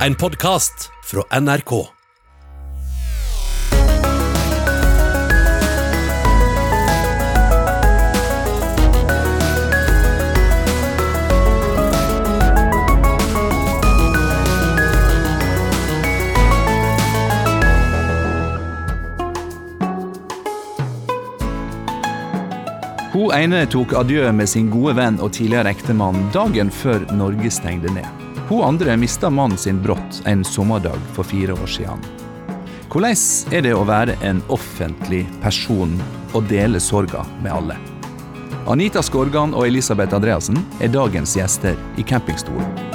En podkast fra NRK. Hun ene tok adjø med sin gode venn og tidligere ektemann dagen før Norge stengte ned. Hun andre mista mannen sin brått en sommerdag for fire år siden. Hvordan er det å være en offentlig person og dele sorga med alle? Anita Skorgan og Elisabeth Andreassen er dagens gjester i campingstolen.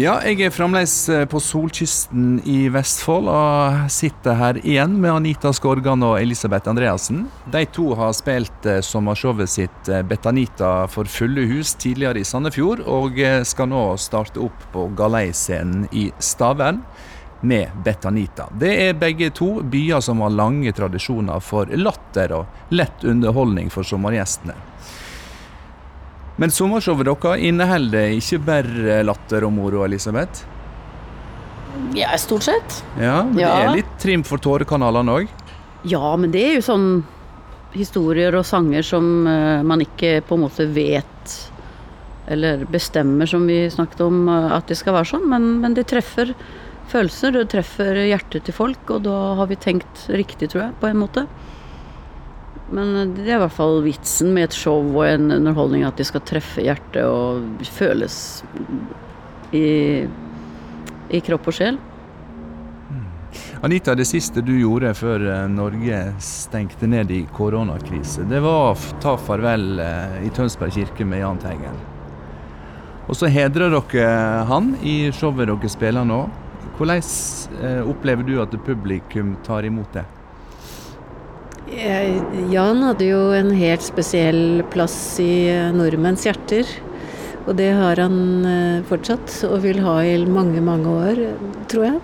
Ja, jeg er fremdeles eh, på solkysten i Vestfold og sitter her igjen med Anita Skorgan og Elisabeth Andreassen. De to har spilt eh, sommershowet sitt eh, Betanita for fulle hus tidligere i Sandefjord, og skal nå starte opp på Galei-scenen i Stavern med Betanita. Det er begge to byer som har lange tradisjoner for latter og lett underholdning for sommergjestene. Men sommershowet deres inneholder ikke bare latter og moro, Elisabeth? Ja, stort sett. Ja, Det Ja. er litt trim for tårekanalene òg. Ja, men det er jo sånn historier og sanger som eh, man ikke på en måte vet eller bestemmer, som vi snakket om, eh, at det skal være sånn. Men, men det treffer følelser, det treffer hjertet til folk, og da har vi tenkt riktig, tror jeg, på en måte. Men eh, det er i hvert fall vitsen med et show og en underholdning, at de skal treffe hjertet og føles i, i kropp og sjel. Anita, det siste du gjorde før eh, Norge stengte ned i koronakrise, det var å ta farvel eh, i Tønsberg kirke med Jahn Teigen. Og så hedrer dere han i showet dere spiller nå. Hvordan opplever du at publikum tar imot det? Jan hadde jo en helt spesiell plass i eh, nordmenns hjerter. Og det har han eh, fortsatt, og vil ha i mange, mange år, tror jeg.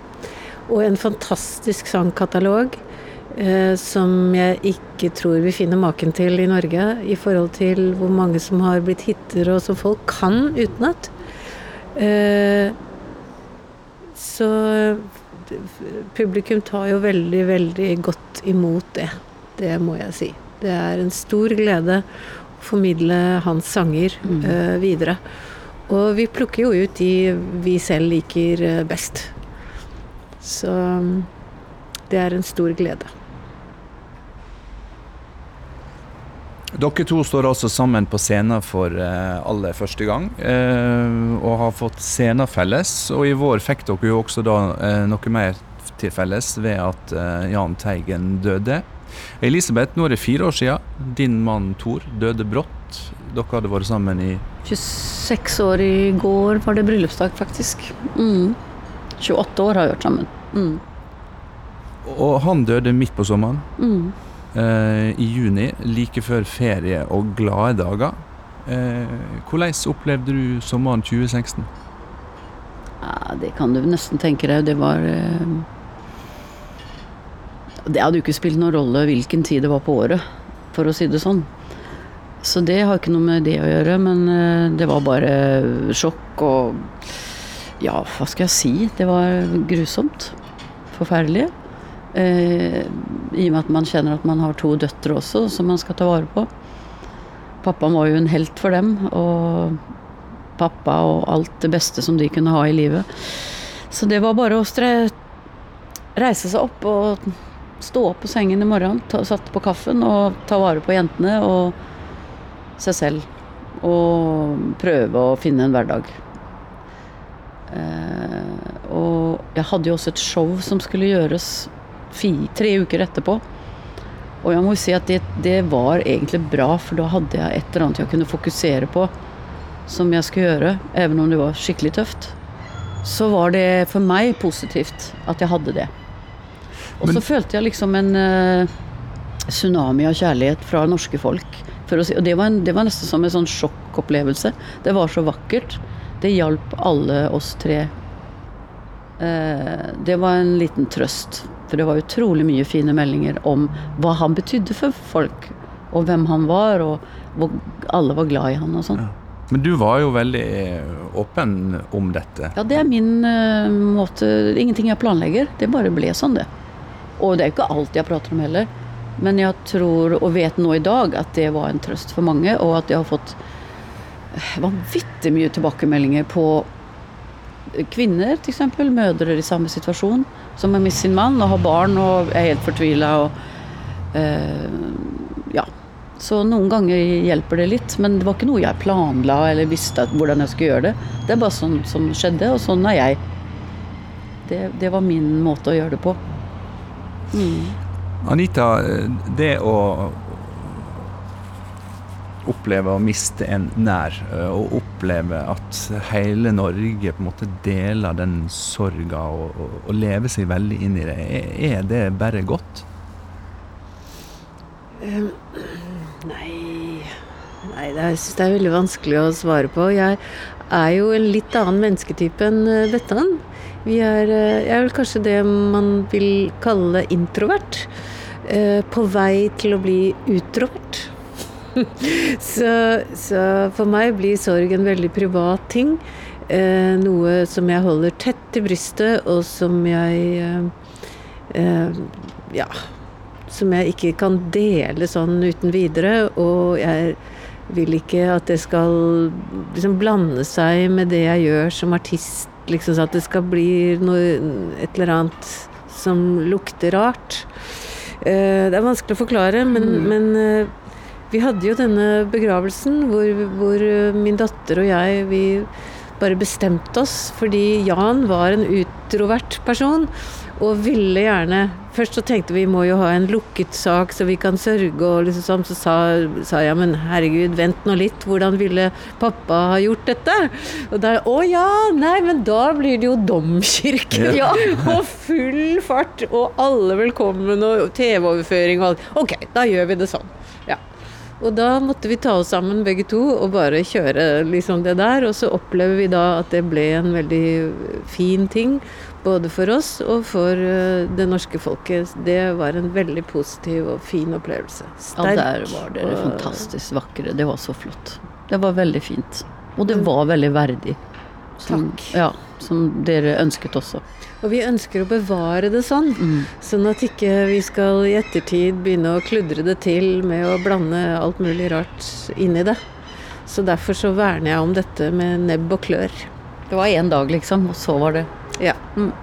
Og en fantastisk sangkatalog eh, som jeg ikke tror vi finner maken til i Norge, i forhold til hvor mange som har blitt hiter, og som folk kan utenat. Så publikum tar jo veldig, veldig godt imot det. Det må jeg si. Det er en stor glede å formidle hans sanger Mm. uh, videre. Og vi plukker jo ut de vi selv liker eh, best. Så mm, det er en stor glede. Dere to står altså sammen på scenen for eh, aller første gang, eh, og har fått scener felles. Og i vår fikk dere jo også da noe mer til felles ved at eh, Jahn Teigen døde. Elisabeth, nå er det fire år siden din mann Tor døde brått. Dere hadde vært sammen i 26 år i går var det bryllupsdag, faktisk. Mm. 28 år har vi vært sammen. Mm. Og han døde midt på sommeren, Mm. eh, i juni, like før ferie og glade dager. Eh, hvordan opplevde du sommeren 2016? Ja, det kan du nesten tenke deg. Det var eh, Det hadde jo ikke spilt noen rolle hvilken tid det var på året, for å si det sånn. Så det har ikke noe med det å gjøre, men eh, det var bare sjokk og Ja, hva skal jeg si? Det var grusomt. Forferdelig. Eh, I og med at man kjenner at man har to døtre også, som man skal ta vare på. Pappaen var jo en helt for dem, og pappa og alt det beste som de kunne ha i livet. Så det var bare å reise seg opp og stå opp på sengen i morgen, ta, satte på kaffen og ta vare på jentene og seg selv. Og prøve å finne en hverdag. Eh, og jeg hadde jo også et show som skulle gjøres fi, tre uker etterpå. Og jeg må jo si at det, det var egentlig bra, for da hadde jeg et eller annet jeg kunne fokusere på som jeg skulle gjøre, even om det var skikkelig tøft. Så var det for meg positivt at jeg hadde det. Og så følte jeg liksom en uh, tsunami av kjærlighet fra norske folk. Si, og det var, en, det var nesten som en sånn sjokkopplevelse. Det var så vakkert. Det hjalp alle oss tre. Uh, det var en liten trøst For det var utrolig mye fine meldinger om hva han betydde for folk. Og hvem han var, og hvor alle var glad i han og sånn. Ja. Men du var jo veldig åpen om dette. Ja, det er min uh, måte Ingenting jeg planlegger. Det bare ble sånn, det. Og det er jo ikke alt jeg prater om heller. Men jeg tror, og vet nå i dag, at det var en trøst for mange, og at jeg har fått vanvittig mye tilbakemeldinger på kvinner, f.eks. Mødre i samme situasjon, som har mistet sin mann og har barn og er helt fortvila og uh, Ja. Så noen ganger hjelper det litt, men det var ikke noe jeg planla eller visste hvordan jeg skulle gjøre det. Det er bare sånn som skjedde, og sånn er jeg. Det, det var min måte å gjøre det på. Mm. Anita, det å oppleve å miste en nær, og oppleve at hele Norge på en måte deler den sorga og, og, og lever seg veldig inn i det, er det bare godt? Um, nei Nei, det, jeg syns det er veldig vanskelig å svare på. Jeg er jo en litt annen mennesketype enn Bettan. Vi er, jeg er kanskje det man vil kalle introvert. På vei til å bli utrovert. så, så, for meg blir sorg en veldig privat ting. Eh, noe som jeg holder tett i brystet, og som jeg eh, eh, Ja. Som jeg ikke kan dele sånn uten videre. Og jeg vil ikke at det skal liksom blande seg med det jeg gjør som artist. Liksom, så at det skal bli noe, et eller annet som lukter rart. Eh, det er vanskelig å forklare, men, mm. men vi hadde jo denne begravelsen hvor, hvor, min datter og jeg vi bare bestemte oss fordi Jan var en utrovert person og ville gjerne Først så tenkte vi må jo ha en lukket sak så vi kan sørge, og liksom sånn. Så sa, sa jeg men herregud, vent nå litt, hvordan ville pappa ha gjort dette? Og da Å ja, nei, men da blir det jo domkirke. Ja. og full fart, og alle velkommen, og TV-overføring og alt. Ok, da gjør vi det sånn. Og da måtte vi ta oss sammen begge to og bare kjøre liksom det der. Og så opplever vi da at det ble en veldig fin ting. Både for oss og for eh, det norske folket. Det var en veldig positiv og fin opplevelse. Sterk. Ja, der var dere fantastisk vakre. Det var så flott. Det var veldig fint. Og det var veldig verdig. Som, Takk. Ja, som dere ønsket også. Og vi ønsker å bevare det sånn, mm. sånn at ikke vi skal i ettertid begynne å kludre det til med å blande alt mulig rart inn i det. Så derfor så verner jeg om dette med nebb og klør. Det var én dag, liksom, og så var det Ja. Mm.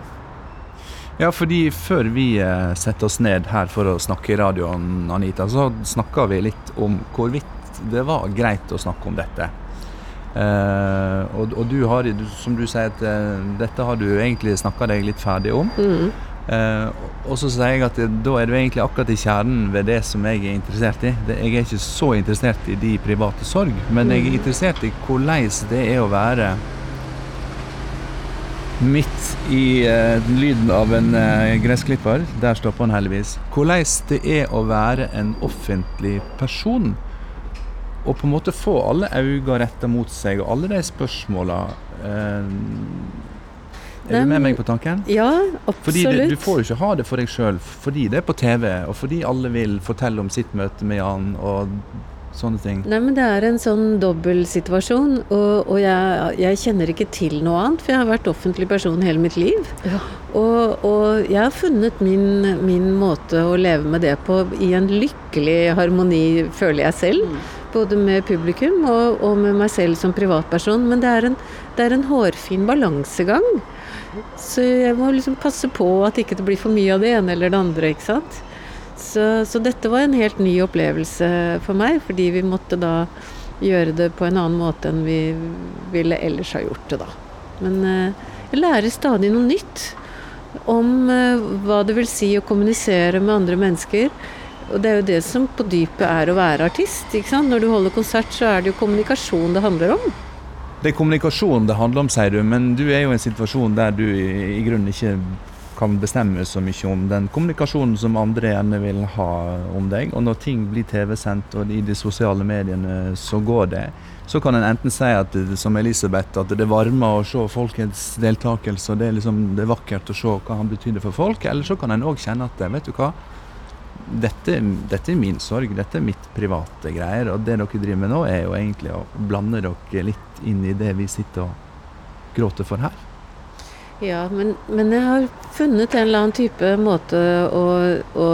Ja, fordi før vi eh, setter oss ned her for å snakke i radioen, Anita, så snakka vi litt om hvorvidt det var greit å snakke om dette. Uh, og, og, du har, som du sier, at uh, dette har du egentlig snakka deg litt ferdig om. Mm. Uh, og så sier jeg at da er du egentlig akkurat i kjernen ved det som jeg er interessert i. Det, jeg er ikke så interessert i de private sorg, men jeg er mm. interessert i hvordan det er å være midt i lyden av en gressklipper. Der stopper han heldigvis. Hvordan det er å være en offentlig person og på en måte få alle øyne retta mot seg, og alle de spørsmåla eh, Er du med meg på tanken? Ja, absolutt. Fordi det, Du får jo ikke ha det for deg sjøl fordi det er på TV, og fordi alle vil fortelle om sitt møte med Jan og sånne ting. Nei, men det er en sånn dobbeltsituasjon, og, og jeg, jeg, kjenner ikke til noe annet, for jeg har vært offentlig person hele mitt liv. Ja. Og, og, jeg har funnet min, min, måte å leve med det på i en lykkelig harmoni, føler jeg selv. Mm. Både med publikum og, og, med meg selv som privatperson. Men det er en, det er en hårfin balansegang. Så jeg må liksom passe på at ikke det blir for mye av det ene eller det andre. ikke sant? Så, så, dette var en helt ny opplevelse for meg, fordi vi måtte da gjøre det på en annen måte enn vi ville ellers ha gjort det, da. Men eh, jeg lærer stadig noe nytt om eh, hva det vil si å kommunisere med andre mennesker. Og det er jo det som på dypet er å være artist. Når du holder konsert, så er det jo kommunikasjon det handler om. Det er kommunikasjon det handler om, sier du, men du er jo i en situasjon der du i, i grunnen ikke kan bestemme så mye om den kommunikasjonen som andre gjerne vil ha om deg. Og når ting blir TV-sendt og i de sosiale mediene, så går det. så kan en enten si at som Elisabeth, at det varmer å se folkets deltakelse, og det er, liksom, det er vakkert å se hva han betydde for folk. Eller så kan en òg kjenne at vet du hva, dette, dette, er min sorg, dette er mitt private greier. Og det dere driver med nå, er jo egentlig å blande dere litt inn i det vi sitter og gråter for her. Ja, men, men jeg har funnet en eller annen type måte å, å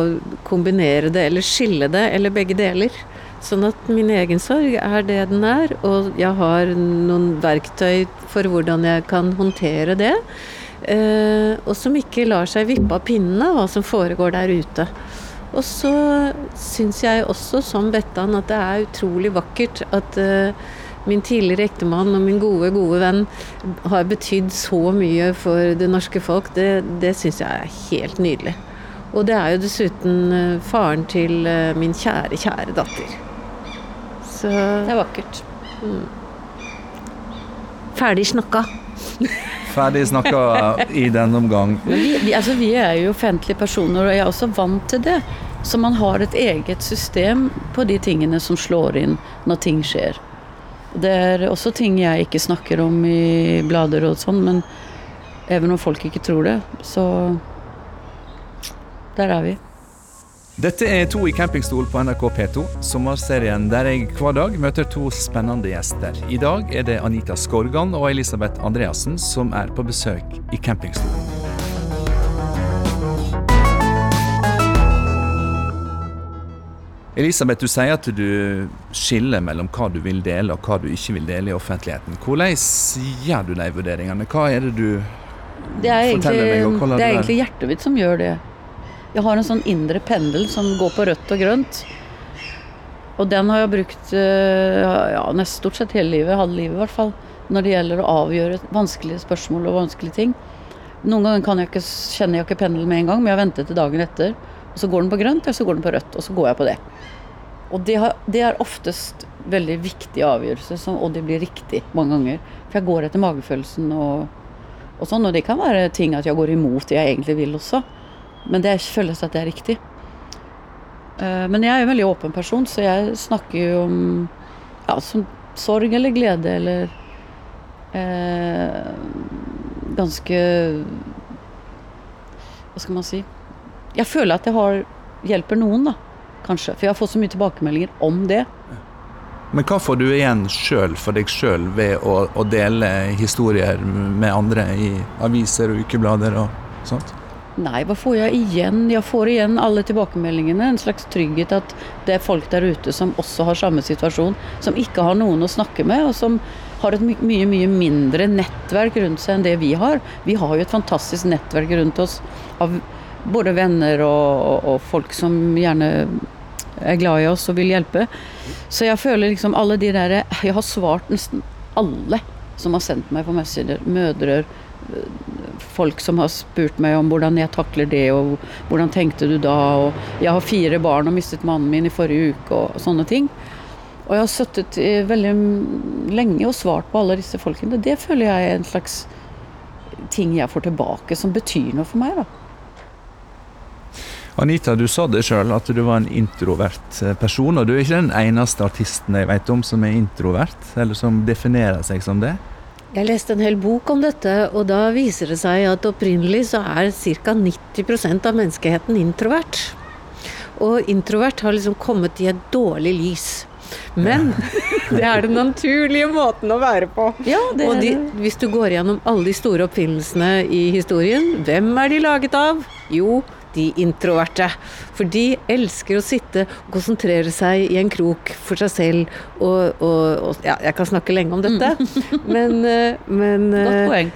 kombinere det, eller skille det, eller begge deler. Sånn at min egen sorg er det den er, og jeg har noen verktøy for hvordan jeg kan håndtere det. Eh, og som ikke lar seg vippe av pinnene, hva som foregår der ute. Og så syns jeg også, som Bettan, at det er utrolig vakkert at uh, min tidligere ektemann og min gode, gode venn har betydd så mye for det norske folk. Det, det syns jeg er helt nydelig. Og det er jo dessuten uh, faren til uh, min kjære, kjære datter. Så Det er vakkert. Mm. Ferdig snakka. Ferdig snakka i den omgang. Vi, altså, vi er jo offentlige personer, og jeg er også vant til det. Så man har et eget system på de tingene som slår inn når ting skjer. Det er også ting jeg ikke snakker om i blader og sånn, men even om folk ikke tror det, så Der er vi. Dette er To i campingstol på NRK P2, sommerserien der jeg hver dag møter to spennende gjester. I dag er det Anita Skorgan og Elisabeth Andreassen som er på besøk i campingstolen. Elisabeth, du sier at du skiller mellom hva du vil dele og hva du ikke vil dele i offentligheten. Hvordan gjør du de vurderingene? Hva er det du det er forteller egentlig, meg? det er egentlig hjertet mitt som gjør det. Jeg har en sånn indre pendel som går på rødt og grønt. Og den har jeg brukt eh, ja, nesten stort sett hele livet, halve livet i hvert fall, når det gjelder å avgjøre vanskelige spørsmål og vanskelige ting. Noen ganger jeg ikke, kjenner jeg ikke pendelen med en gang, men jeg venter til dagen etter. Og så går den på grønt, og så går den på rødt, og så går jeg på det. Og det, har, det er oftest veldig viktige avgjørelser, og det blir riktig mange ganger. For jeg går etter magefølelsen og, og sånn, og det kan være ting at jeg går imot det jeg egentlig vil også. Men det føles at det er riktig. Eh, men jeg er jo en veldig åpen person, så jeg snakker jo om ja, sorg eller glede eller eh, Ganske Hva skal man si? Jeg føler at jeg har, hjelper noen, da. Kanskje. For jeg har fått så mye tilbakemeldinger om det. Men hva får du igjen sjøl for deg sjøl ved å, å, dele historier med andre i aviser og ukeblader og sånt? Nei, hva får jeg igjen? Jeg får igjen alle tilbakemeldingene. En slags trygghet at det er folk der ute som også har samme situasjon. Som ikke har noen å snakke med, og som har et mye, mye mindre nettverk rundt seg enn det vi har. Vi har jo et fantastisk nettverk rundt oss av både venner og, og, og folk som gjerne er glad i oss og vil hjelpe. Så jeg føler liksom alle de der Jeg har svart nesten alle som har sendt meg på Messenger. Mødre, folk som har spurt meg om hvordan jeg takler det, og hvordan tenkte du da, og jeg har fire barn og mistet mannen min i forrige uke, og sånne ting. Og jeg har sittet veldig lenge og svart på alle disse folkene. Det føler jeg er en slags ting jeg får tilbake, som betyr noe for meg, da. Anita, du sa det sjøl, at du var en introvert eh, person. Og du er ikke den eneste artisten jeg vet om som er introvert, eller som definerer seg som det? Jeg leste en hel bok om dette, og da viser det seg at opprinnelig så er ca. 90% av menneskeheten introvert. Og introvert har liksom kommet i et dårlig lys. Men det er den naturlige måten å være på. Ja, det... og de, hvis du går gjennom alle de store oppfinnelsene i historien, hvem er de laget av? Jo, de introverte. For de elsker å sitte og konsentrere seg i en krok for seg selv. Og, og, og ja, jeg kan snakke lenge om dette, mm. men, eh, men Godt eh, poeng.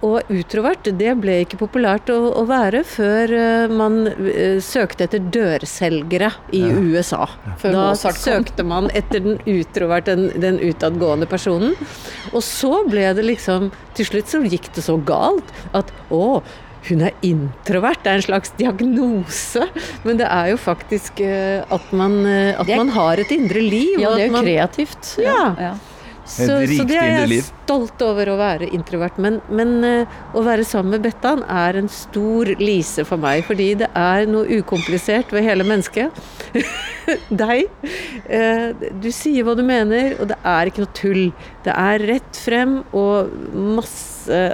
Og utrovert, det ble ikke populært å, å være før uh, man uh, søkte etter dørselgere i ja. USA. Før Da søkte man etter den utroverte, den, den, utadgående personen. Og så ble det liksom Til slutt så gikk det så galt at å, hun er introvert. Det er en slags diagnose. Men det er jo faktisk uh, at, man, uh, at man, har et indre liv. Ja, det er jo kreativt. Ja. ja. Så, så det er jeg stolt over å være introvert. Men, men eh, å være sammen med Bettan er en stor lise for meg, fordi det er noe ukomplisert ved hele mennesket. Deg. Eh, du sier hva du mener, og det er ikke noe tull. Det er rett frem og masse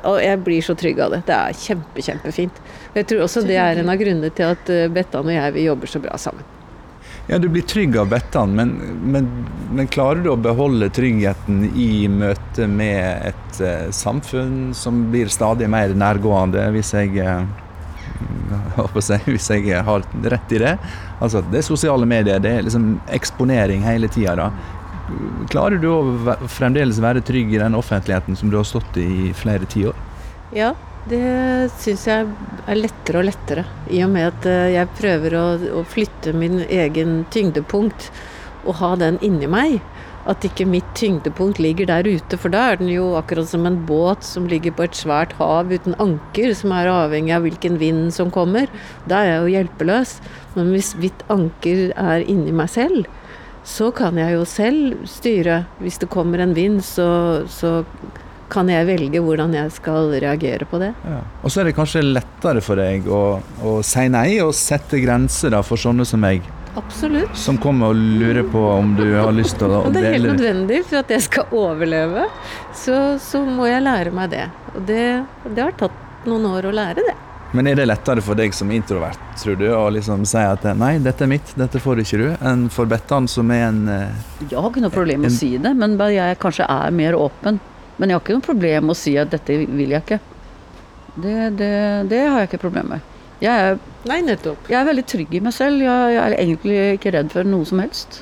Og jeg blir så trygg av det. Det er kjempe, kjempefint. Og jeg tror også det er en av grunnene til at eh, Bettan og jeg vi jobber så bra sammen. Ja, du blir trygg av Bettan, men, men, men klarer du å beholde tryggheten i møte med et eh, samfunn som blir stadig mer nærgående, hvis jeg eh, hvis jeg har rett i det. Altså, det er sosiale medier, det er liksom eksponering hele tida. da. Klarer du å fremdeles være trygg i den offentligheten som du har stått i i flere tiår? Ja, det syns jeg er lettere og lettere. I og med at eh, jeg prøver å, å flytte min egen tyngdepunkt og ha den inni meg. At ikke mitt tyngdepunkt ligger der ute, for da er den jo akkurat som en båt som ligger på et svært hav uten anker, som er avhengig av hvilken vind som kommer. Da er jeg jo hjelpeløs. Men hvis mitt anker er inni meg selv, så kan jeg jo selv styre. Hvis det kommer en vind, så, så kan jeg velge hvordan jeg skal reagere på det. Ja. Og så er det kanskje lettere for deg å, å si nei og sette grenser da, for sånne som meg, Absolutt. som kommer og lurer på om du har lyst til å dele. det er helt nødvendig for at jeg skal overleve. Så, så må jeg lære meg det. Og det, det har tatt noen år å lære det. Men er det lettere for deg som introvert, tror du, å liksom si at nei, dette er mitt, dette får ikke du, enn for Bettan som er en eh, Jeg har ikke noe problem med å si det, men jeg kanskje er mer åpen. Men jeg har ikke noe problem med å si at dette vil jeg ikke. Det, det, det har jeg ikke problem med. Jeg er, Nei, jeg er veldig trygg i meg selv. Jeg, jeg er egentlig ikke redd for noe som helst.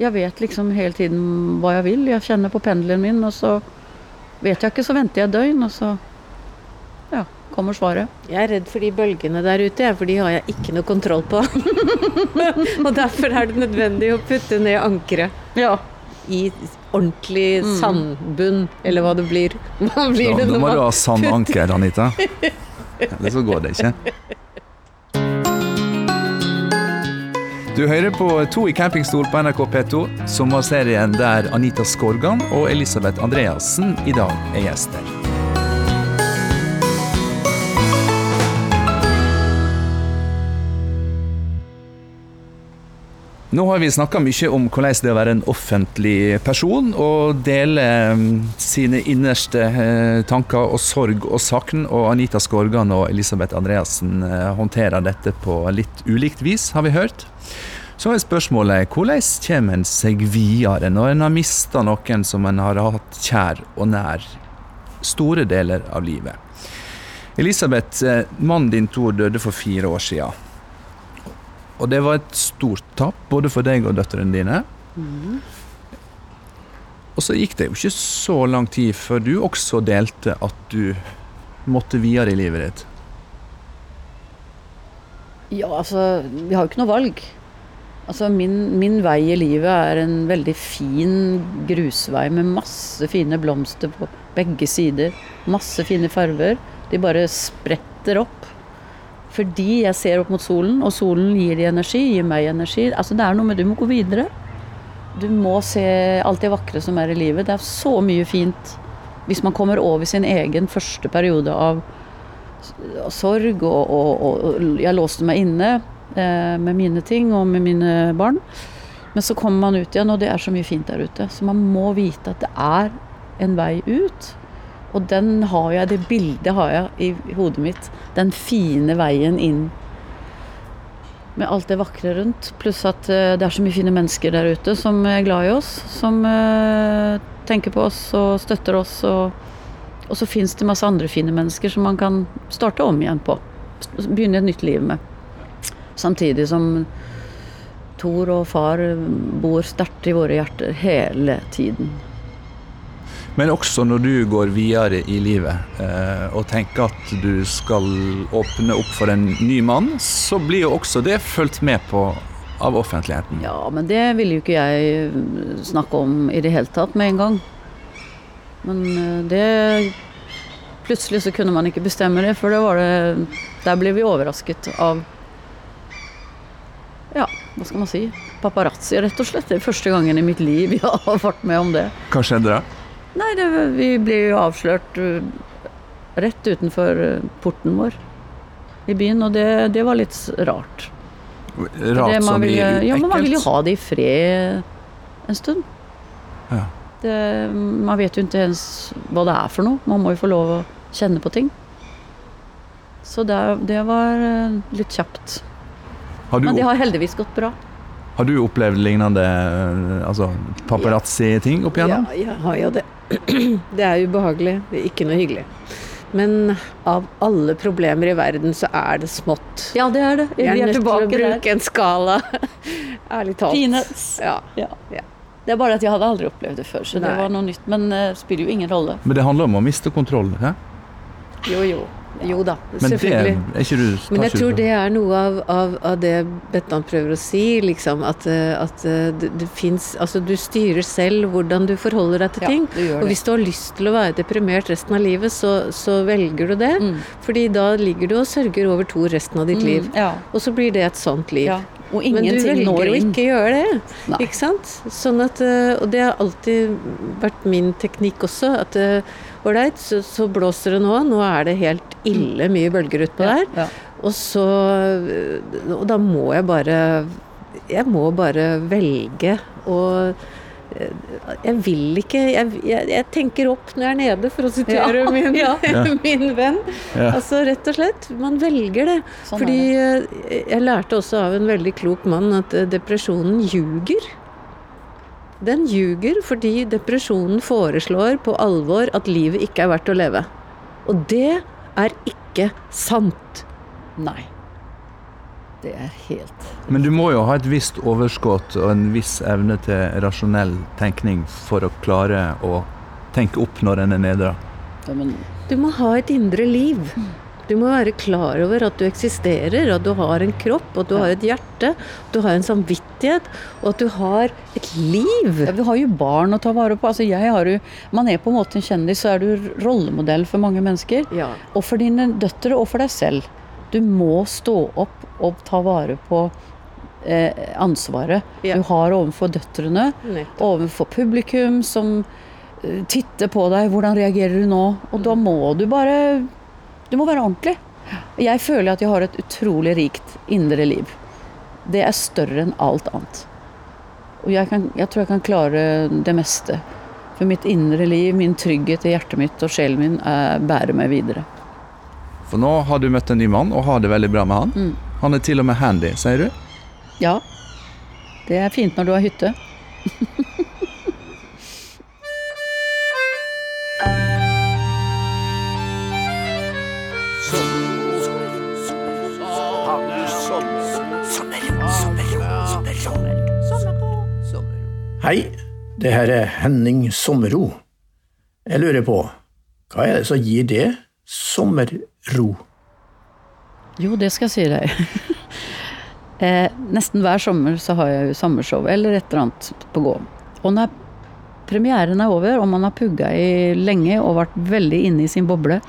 Jeg vet liksom hele tiden hva jeg vil. Jeg kjenner på pendelen min, og så vet jeg ikke, så venter jeg døgn, og så ja, kommer svaret. Jeg er redd for de bølgene der ute, for de har jeg ikke noe kontroll på. og derfor er det nødvendig å putte ned ankeret Ja. I ordentlig sandbunn, eller hva det blir. Hva blir Da, det da må du ha sann anker, Anita. Ellers så går det ikke. Du hører på To i campingstol på NRK P2, sommerserien der Anita Skorgan og Elisabeth Andreassen i dag er gjester. Nå har vi snakka mye om hvordan det er å være en offentlig person og dele mm, sine innerste eh, tanker og sorg og savn. Og Anita Skorgan og Elisabeth Andreassen eh, håndterer dette på litt ulikt vis, har vi hørt. Så er spørsmålet hvordan kommer en seg videre når en har mista noen som en har hatt kjær og nær store deler av livet? Elisabeth, eh, mannen din Tor døde for fire år siden. Og det var et stort tap, både for deg og døtrene dine. Og så gikk det jo ikke så lang tid før du også delte at du måtte videre i livet ditt. Ja, altså, vi har jo ikke noe valg. Altså, min, min vei i livet er en veldig fin grusvei med masse fine blomster på begge sider. Masse fine farver. De bare spretter opp. Fordi jeg ser opp mot solen, og solen gir de energi, gir meg energi. Altså, det er noe med Du må gå videre. Du må se alt det vakre som er i livet. Det er så mye fint hvis man kommer over sin egen første periode av sorg, og, og, og jeg låste meg inne eh, med mine ting og med mine barn. Men så kommer man ut igjen, og det er så mye fint der ute. Så man må vite at det er en vei ut. Og den har jeg, det bildet har jeg i hodet mitt. Den fine veien inn. Med alt det vakre rundt. Pluss at eh, det er så mye fine mennesker der ute som er glad i oss. Som eh, tenker på oss og støtter oss. Og, og så fins det masse andre fine mennesker som man kan starte om igjen på. Begynne et nytt liv med. Samtidig som Tor og far bor sterkt i våre hjerter hele tiden. Men også når du går videre i livet eh, og tenker at du skal åpne opp for en ny mann, så blir jo også det fulgt med på av offentligheten. Ja, men det ville jo ikke jeg snakke om i det hele tatt med en gang. Men eh, det Plutselig så kunne man ikke bestemme det, for det var det Der ble vi overrasket av Ja, hva skal man si, paparazzi, rett og slett. Det er første gangen i mitt liv jeg har vært med om det. Hva skjedde da? Nei, det, vi ble jo avslørt uh, rett utenfor uh, porten vår i byen, og det, det var litt rart. Rart som i ekkelt? ja, men man vil jo ha det i fred en stund. Ja. Det, man vet jo ikke ens hva det er for noe. Man må jo få lov å kjenne på ting. Så det, det var uh, litt kjapt. Har du, Men det har heldigvis gått bra. Har du opplevd lignende eh, altså, paparazzi-ting opp igjennom? Ja, jeg har jo det. Det er ubehagelig. Det er ikke noe hyggelig. Men av alle problemer i verden, så er det smått. Ja, det er det. Vi er, er nødt til å bruke der. en skala. Ærlig talt. Peanuts. Ja. Ja. Ja. Det er bare at jeg hadde aldri opplevd det før, så det var noe nytt. Men det spiller jo ingen rolle. Men det handler om å miste kontroll. Hæ? Jo, jo. Jo da, Men det selvfølgelig. er du Men jeg tror det er noe av, av, av det Bettan prøver å si, liksom. At, eh, at eh, det, det fins Altså, du styrer selv hvordan du forholder deg til Ja, ting. Og hvis du har lyst til å være deprimert resten av livet, så, så velger du det. Mm. Fordi da ligger du og sørger over to resten av ditt liv. Mm, ja, Og så blir det et sånt liv. ja. Og Men du velger å ikke gjøre det. Nei. Ikke sant? Sånn at, eh, og det har alltid vært min teknikk også. At ålreit, så, så blåser det nå. Nå er det helt ille mye bølger utpå der. Ja. Og så Og da må jeg bare Jeg må bare velge å eh, jeg vil ikke jeg, jeg, jeg tenker opp når jeg er nede, for å sitere Ja, min, ja. min venn. Ja. Altså rett og slett. Man velger det. Sånn Fordi det. jeg lærte også av en veldig klok mann at depresjonen ljuger. Den ljuger fordi depresjonen foreslår på alvor at livet ikke er verdt å leve. Og det er ikke sant. Nei. Det er helt Men du må jo ha et visst overskudd og en viss evne til rasjonell tenkning for å klare å tenke opp når en er nedra. ja, men, Du må ha et indre liv. Du må være klar over at du eksisterer, at du har en kropp, at du Ja. har et hjerte, at du har en samvittighet, og at du har et liv. ja, Vi har jo barn å ta vare på. Altså, jo, man er på en måte en kjendis, så er du rollemodell for mange mennesker. Ja. Og for dine døtre, og for deg selv. Du må stå opp og ta vare på eh, ansvaret Ja. du har overfor døtrene. Nettopp. overfor publikum som eh, titter på deg. Hvordan reagerer du nå? Og da må du bare Du må være ordentlig. Jeg føler at jeg har et utrolig rikt indre liv. Det er større enn alt annet. Og jeg, kan, jeg tror jeg kan klare det meste. For mitt indre liv, min trygghet i hjertet mitt og sjelen min er, bærer meg videre. For nå har du møtt en ny mann og har det veldig bra med han. Mm. Han er til og med handy, sier du? Ja, det er fint når du har hytte. det her er Henning Sommerro. Jeg lurer på, hva er det som gir det sommerro? Jo, det skal jeg si deg. eh, nesten hver sommer så har jeg jo sommershow eller et eller annet på gå. Og når premieren er over, og man har pugga i lenge og vært veldig inne i sin boble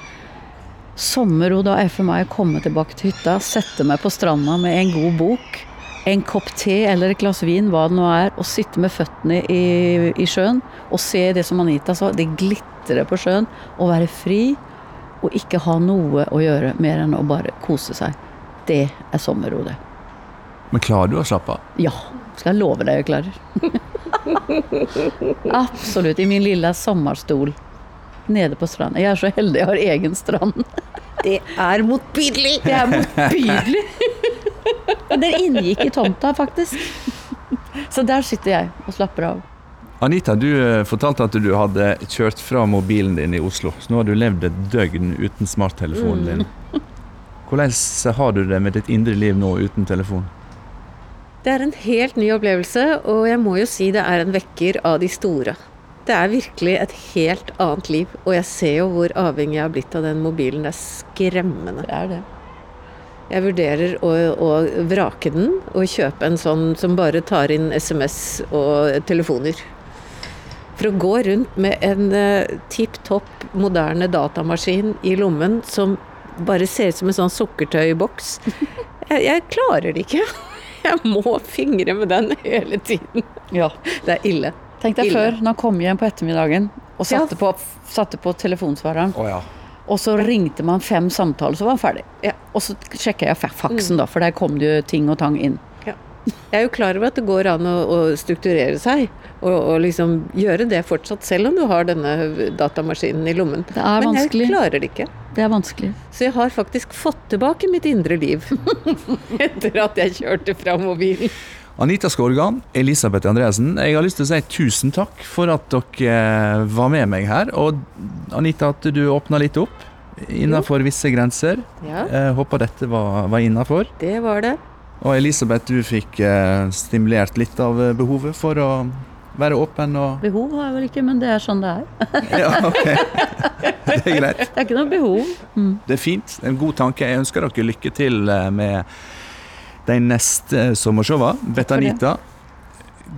Sommerro da er for meg å komme tilbake til hytta, sette meg på stranda med en god bok, en kopp te eller et glass vin, hva det nå er, og sitte med føttene i, i sjøen og se det som Anita sa, det glitrer på sjøen, og være fri og ikke ha noe å gjøre mer enn å bare kose seg. Det er sommerro, det. Men klarer du å slappe av? Ja, skal jeg love deg jeg klarer. Absolutt. I min lille sommerstol nede på stranda. Jeg er så heldig jeg har egen strand. Det er motbydelig! Det er motbydelig. Men Den inngikk i tomta, faktisk. Så der sitter jeg og slapper av. Anita, du eh, fortalte at du hadde kjørt fra mobilen din i Oslo. Så nå har du levd et døgn uten smarttelefonen din. Hvordan har du det med ditt indre liv nå uten telefon? Det er en helt ny opplevelse, og jeg må jo si det er en vekker av de store. Det er virkelig et helt annet liv, og jeg ser jo hvor avhengig jeg har blitt av den mobilen. Det er skremmende. Det er det. Jeg vurderer å, å vrake den og kjøpe en sånn som bare tar inn SMS og telefoner. For å gå rundt med en uh, tipp topp moderne datamaskin i lommen som bare ser ut som en sånn sukkertøyboks. Jeg, jeg klarer det ikke. Jeg må fingre med den hele tiden. Ja. Det er ille. Tenk deg Ille. før, når han kom hjem på ettermiddagen og Ja. satte, på, satte på telefonsvareren, Å ja. Og så ringte man fem samtaler, så var han ferdig. Ja. Og så sjekka jeg faksen, da, for der kom det jo ting og tang inn. Ja. Jeg er jo klar over at det går an å, å strukturere seg, og, og liksom gjøre det fortsatt, selv om du har denne datamaskinen i lommen. Det er Men vanskelig. jeg klarer det ikke. Det er vanskelig. Så jeg har faktisk fått tilbake mitt indre liv etter at jeg kjørte fra mobilen. Anita Skorgan, Elisabeth Andreassen, jeg har lyst til å si tusen takk for at dere eh, var med meg her. Og Anita, at du åpna litt opp innenfor visse grenser. Ja, Jeg håper dette var, var innafor. det var det. Og Elisabeth, du fikk eh, stimulert litt av eh, behovet for å være åpen og Behov har jeg vel ikke, men det er sånn det er. Ja, ok. Det er greit. Det er ikke noe behov. Det er fint. En god tanke. Jeg ønsker dere lykke til eh, med de neste sommershowene. Betanita,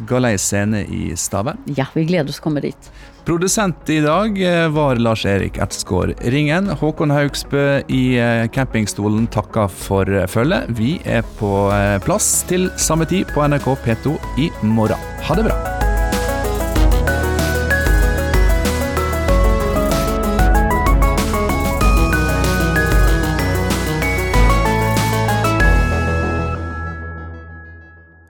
Galei scene i Stavern. Ja, vi gleder oss til å komme dit. Produsent i dag eh, var Lars-Erik Ertsgaard Ringen. Håkon Haugsbø i eh, campingstolen takker for eh, følget. Vi er på eh, plass til samme tid på NRK P2 i morgen. Ha det bra.